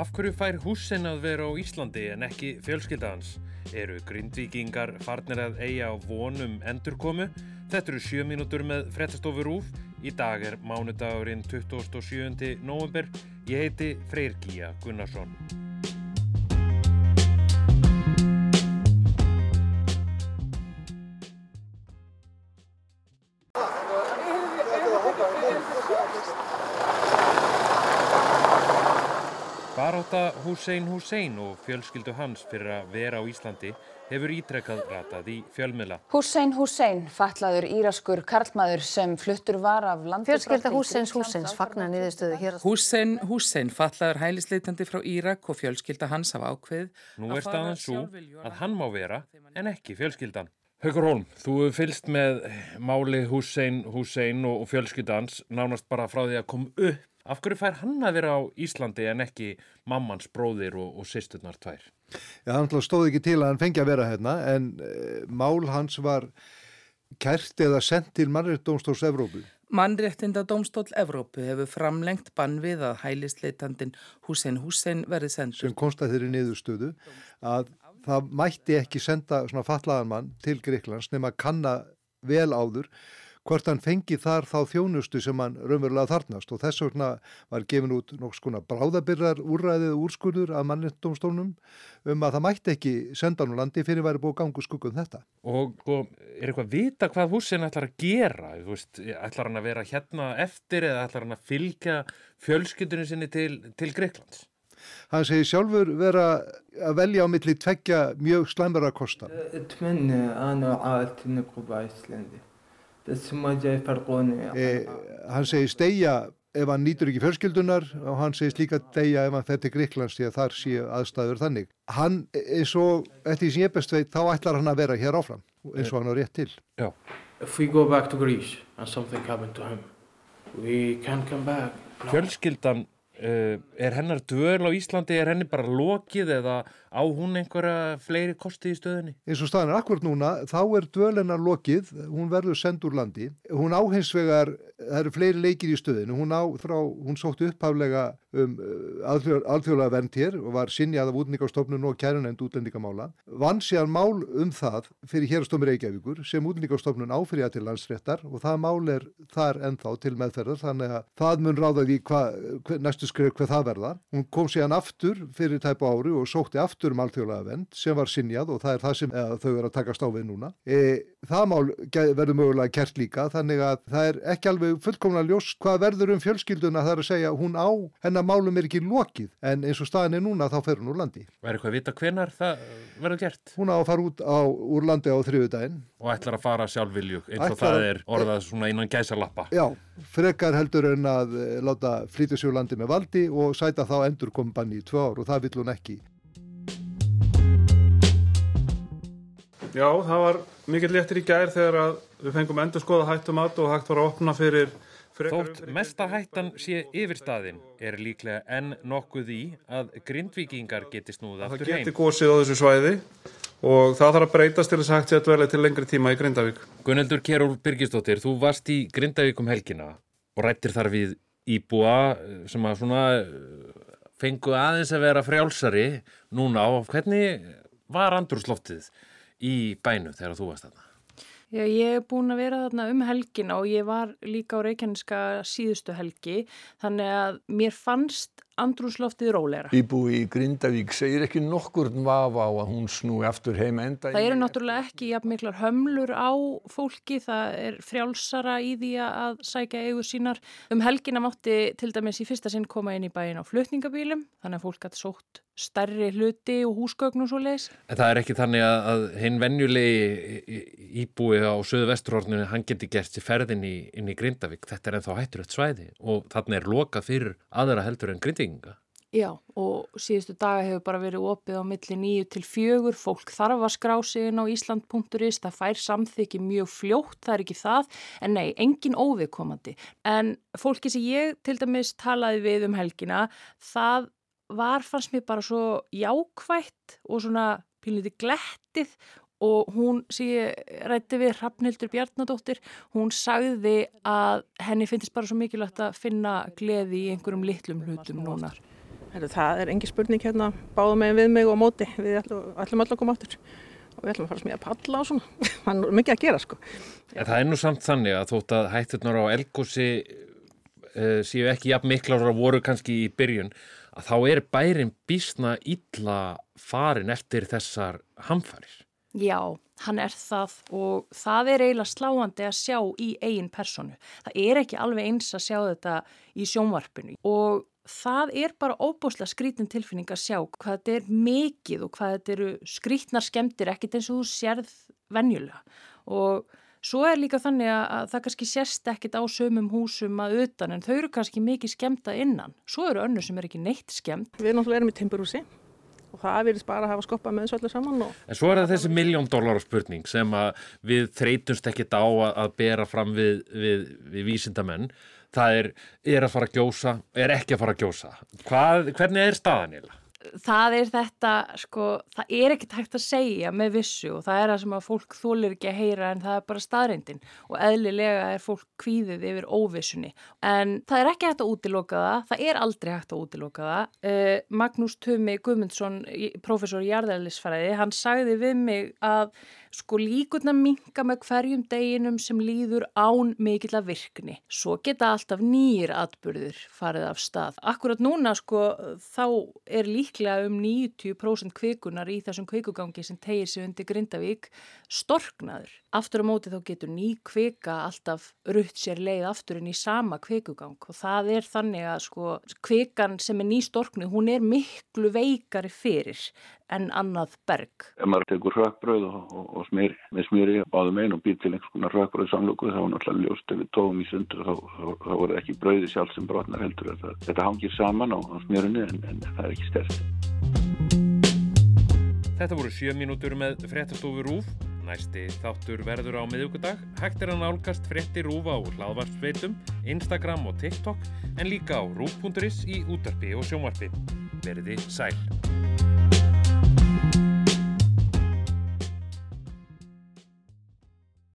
Af hverju fær húsin að vera á Íslandi en ekki fjölskyldans? Eru grindvíkingar farnir að eiga á vonum endurkomu? Þetta eru sjö mínútur með frettastofur úf. Í dag er mánudagurinn 27. november. Ég heiti Freyr Gíja Gunnarsson. Baráta Hussein Hussein og fjölskyldu hans fyrir að vera á Íslandi hefur ítrekkað ratað í fjölmila. Hussein Hussein, fatlaður íraskur karlmaður sem fluttur var af landi Fjölskylda Husseins Husseins fagnar niðurstöðu hér. Hussein Hussein, fatlaður hælisleitandi frá Írak og fjölskylda hans hafa ákveð. Nú er staðan svo að hann má vera en ekki fjölskyldan. Haugur Holm, þú hefur fylst með máli Hussein Hussein og fjölskyldans nánast bara frá því að koma upp. Af hverju fær hann að vera á Íslandi en ekki mammans bróðir og, og sýsturnar tvær? Já, hann stóði ekki til að hann fengi að vera hérna en e, mál hans var kært eða sendt til Mannréttdómstóls Evrópu. Mannréttinda Dómstól Evrópu hefur framlengt bann við að hælisleitandin Hussein Hussein verið sendur. Sem konstað þeirri niðurstöðu að það mætti ekki senda svona fatlaðan mann til Greiklands nema kanna vel áður hvort hann fengi þar þá þjónustu sem hann raunverulega þarnast og þess vegna var gefin út nokks konar bráðabyrrar úrræðið úrskurður af mannindómstólnum um að það mætti ekki senda hann úr landi fyrir að væri búið gangu skuggum þetta. Og, og er eitthvað að vita hvað húsin ætlar að gera? Veist, ætlar hann að vera hérna eftir eða ætlar hann að fylgja fjölskyldunum sinni til, til Greiklands? Hann segir sjálfur vera að velja á milli tveggja mjög slæmur að kosta. Eh, hann segist deyja ef hann nýtur ekki fjörskildunar og hann segist líka deyja ef hann þetta er Gríklands því að þar séu aðstæður þannig hann, eins og, eftir því sem ég best veit þá ætlar hann að vera hér áfram eins og hann á rétt til Já. If we go back to Greece and something happened to him we can't come back no. Fjörskildan er hennar dvöl á Íslandi, er henni bara lokið eða á hún einhverja fleiri kosti í stöðunni? eins og staðan er akkurat núna, þá er dvölennar lokið, hún verður send úr landi. Hún á hins vegar, það eru fleiri leikir í stöðinu, hún á frá, hún sótti upphaflega um alþjóðlega vernd hér og var sinjað af útlendingastofnun og kærunend útlendingamála. Vann síðan mál um það fyrir hérastómi Reykjavíkur sem útlendingastofnun áfyrir til landsréttar og það mál er þar ennþá til meðferðar þannig að það mun ráða því hva, hva, næstu skrif hvað það verða. Hún kom síðan aftur fyrir tæpu ári og sótti aftur um alþjóðlega vernd sem var sinjað og það er það sem eða, þau eru að takast á við núna. E, það mál verður mögulega kert líka þannig að það er ekki alveg fullkomna ljós hvað verður um fjölskylduna það er að segja hún á, hennar málum er ekki lokið en eins og staðin er núna þá fer hún úr landi. Er eitthvað að vita hvenar það verður gert? Hún á að fara út á, úr landi á þriðudaginn. Og ætlar að fara sjálfvilju eins og Ætlar það að- er orðað svona innan gæsalappa. Já, frekar heldur en að e, láta flytja sér úr landi með valdi og sæta þá endur banni í tvö ár og það vill hún ekki. Já, það var mikill léttir í gær þegar að við fengum endur skoða hættumat og hægt var að opna fyrir Þótt mesta hættan sé yfirstaðin er líklega enn nokkuð í að grindvíkingar geti snúð það aftur geti heim. gósið á þessu svæði og það þarf að breytast til þess að hægt sé að dvelja til lengri tíma í Grindavík. Gunneldur Kerúl Birgisdóttir, þú varst í Grindavík um helgina og rættir þar við íbúa eh, sem að svona eh, fengu aðeins að vera frjálsari núna og hvernig var andrúsloftið í bænu þegar þú varst þarna? Já, ég er búin að vera þarna um helgina og ég var líka á Reykjaneska síðustu helgi þannig að mér fannst andrúsloftið róleira. Íbúi í Grindavík segir ekki nokkur vafa á að hún snúi aftur heim enda Það eru náttúrulega ekki jafn miklar hömlur á fólki, það er frjálsara í því að sækja eigur sínar. Um helgina mátti til dæmis í fyrsta sinn koma inn í bæin á flutningabílum, þannig að fólk gæti sótt stærri hluti og húsgögn og svo leiðis. En það er ekki þannig að, að hinn venjulegi íbúi á söðu vesturhorninu, hann geti gert sér ferðin í, inn í Grindavík. Þetta er ennþá hættur eitt svæði og þarna er lokað fyrir aðra heldur en grindinga. Já, og síðustu daga hefur bara verið opið á milli nýju til fjögur, fólk þarf að skrá sig inn á Ísland.is, það fær samþykki mjög fljótt, það er ekki það, en nei, engin óviðkomandi. En fólki sem ég til dæmis talaði við um helgina, það var fannst mér bara svo jákvætt og svona píliti glettið og hún sem ég rætti við Hrafnildur Bjarnadóttir, hún sagði að henni finnst bara svo mikilvægt að finna gleði í einhverjum litlum hlutum núna. Það er engi spurning hérna, báðum með við mig og móti, við ætlum, ætlum öll að koma áttur og við ætlum að fara smíða palla og svona, það er mikið að gera sko. En það er nú samt þannig að þótt að hætturnar á elgósi uh, séu ekki jafn miklar að voru kannski í byrjun, að þá er bærin bísna illa farin eftir þessar hamfarir. Já, hann er það og það er eiginlega sláandi að sjá í eigin personu. Það er ekki alveg eins að sjá þetta í sjónvarpinu og það er bara óbúslega skrítin tilfinning að sjá hvað þetta er mikið og hvað þetta eru skrítnar skemmtir ekkert eins og þú sérð venjulega og svo er líka þannig að það kannski sérst ekkert á sömum húsum að utan en þau eru kannski mikið skemmta innan. Svo eru önnu sem er ekki neitt skemmt. Við náttúrulega erum í timburhúsi og það virðist bara að hafa skoppað með þessu allir saman. Og... En svo er það þessi miljón dólar spurning sem að við þreytumst ekkit á að, að bera fram við, við, við vísindamenn. Það er, er að fara að gjósa, er ekki að fara að gjósa. Hvað, hvernig er staðan eða? Það er þetta, sko, það er ekkert hægt að segja með vissu og það er það sem að fólk þólir ekki að heyra en það er bara staðreindin og eðlilega er fólk kvíðið yfir óvissunni. En það er ekki hægt að útiloka það, það er aldrei hægt að útiloka það. Uh, Magnús Tumi Guðmundsson, professor í jarðæðlisfæriði, hann sagði við mig að sko líkurna minka með hverjum deginum sem líður án mikill að virkni. Svo geta alltaf nýjir atbyrður farið af stað. Akkurat núna sko þá er líklega um 90% kvikunar í þessum kvikugangi sem tegir sig undir Grindavík storknaður. Aftur á móti þá getur ný kvika alltaf rutt sér leið aftur inn í sama kvikugang og það er þannig að sko kvikan sem er ný storknu hún er miklu veikari fyrir en annað berg. Ef maður tekur rökkbröð og, og, og smyr, með smyri báðum einn og býr til einhvers konar rökkbröð samlöku þá er náttúrulega ljóst ef við tóum í sundur þá, þá, þá er ekki bröði sjálf sem brotnar heldur þetta, þetta hangir saman á, á smjörunni en, en það er ekki stert. Þetta voru sjö mínútur með fréttastofu Rúf. Næsti þáttur verður á miðugudag. Hægt er að nálgast frétti Rúf á hlaðvarsveitum, Instagram og TikTok en líka á rúf.is í útarpi og sjónvarpi. Verði sæl.